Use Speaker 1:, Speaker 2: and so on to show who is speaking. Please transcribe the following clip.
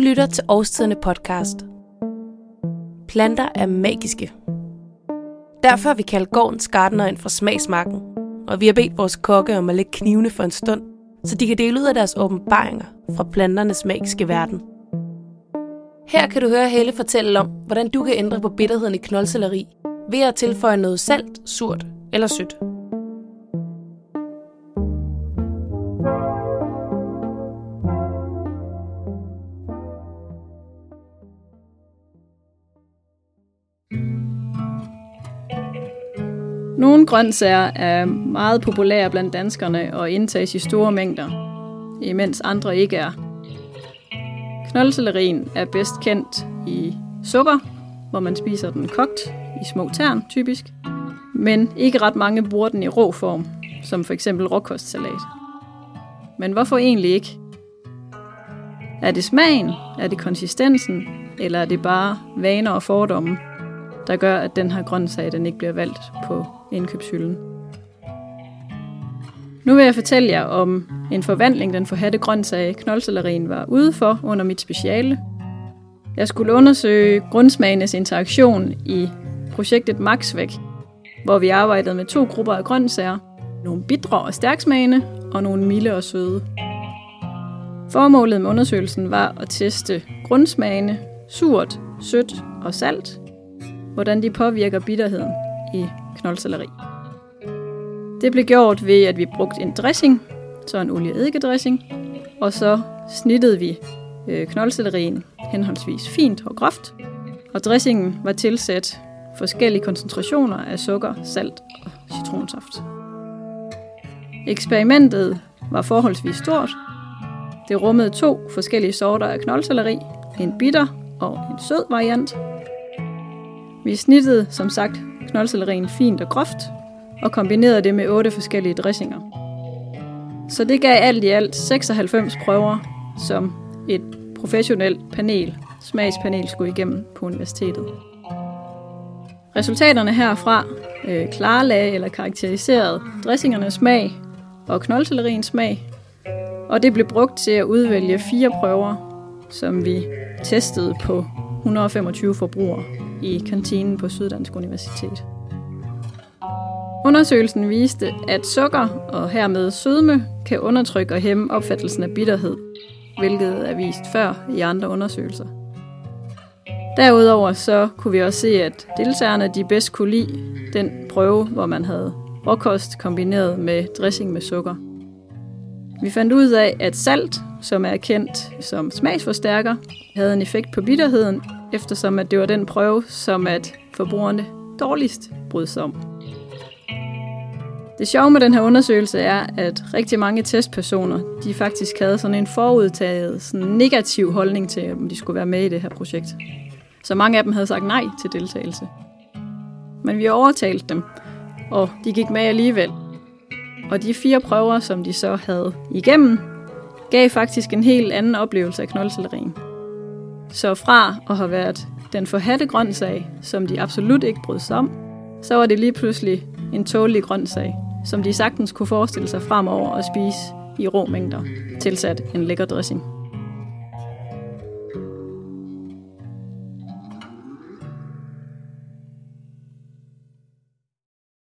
Speaker 1: Du lytter til Årstiderne podcast. Planter er magiske. Derfor har vi kaldt gårdens gardener ind fra smagsmarken, og vi har bedt vores kokke om at lægge knivene for en stund, så de kan dele ud af deres åbenbaringer fra planternes magiske verden. Her kan du høre Helle fortælle om, hvordan du kan ændre på bitterheden i knoldselleri ved at tilføje noget salt, surt eller sødt.
Speaker 2: Nogle grøntsager er meget populære blandt danskerne og indtages i store mængder, imens andre ikke er. Knoldsellerien er bedst kendt i sukker, hvor man spiser den kogt i små tern typisk, men ikke ret mange bruger den i rå form, som for eksempel råkostsalat. Men hvorfor egentlig ikke? Er det smagen, er det konsistensen, eller er det bare vaner og fordomme, der gør, at den her grøntsag den ikke bliver valgt på indkøbshylden. Nu vil jeg fortælle jer om en forvandling, den forhatte grøntsag knoldsellerien var ude for under mit speciale. Jeg skulle undersøge grundsmagenes interaktion i projektet Maxvæk, hvor vi arbejdede med to grupper af grøntsager. Nogle bidre og stærksmagende, og nogle milde og søde. Formålet med undersøgelsen var at teste grundsmagene, surt, sødt og salt, hvordan de påvirker bitterheden i knoldselleri. Det blev gjort ved, at vi brugte en dressing, så en olieeddike-dressing, og så snittede vi øh, knoldsellerien henholdsvis fint og groft, og dressingen var tilsat forskellige koncentrationer af sukker, salt og citronsaft. Eksperimentet var forholdsvis stort. Det rummede to forskellige sorter af knoldselleri, en bitter og en sød variant. Vi snittede som sagt knoldsellerien fint og groft, og kombinerede det med otte forskellige dressinger. Så det gav alt i alt 96 prøver, som et professionelt panel, smagspanel, skulle igennem på universitetet. Resultaterne herfra øh, klarlagde eller karakteriserede dressingernes smag og knoldtelleriens smag, og det blev brugt til at udvælge fire prøver, som vi testede på 125 forbrugere i kantinen på Syddansk Universitet. Undersøgelsen viste, at sukker og hermed sødme kan undertrykke og hæmme opfattelsen af bitterhed, hvilket er vist før i andre undersøgelser. Derudover så kunne vi også se, at deltagerne de bedst kunne lide den prøve, hvor man havde råkost kombineret med dressing med sukker. Vi fandt ud af, at salt, som er kendt som smagsforstærker, havde en effekt på bitterheden, eftersom at det var den prøve, som at forbrugerne dårligst brød sig om. Det sjove med den her undersøgelse er, at rigtig mange testpersoner, de faktisk havde sådan en forudtaget sådan negativ holdning til, om de skulle være med i det her projekt. Så mange af dem havde sagt nej til deltagelse. Men vi overtalte dem, og de gik med alligevel. Og de fire prøver, som de så havde igennem, gav faktisk en helt anden oplevelse af knoldsellerien. Så fra at have været den forhatte grøntsag, som de absolut ikke brød sig om, så var det lige pludselig en tålig grøntsag, som de sagtens kunne forestille sig fremover at spise i rå mængder, tilsat en lækker dressing.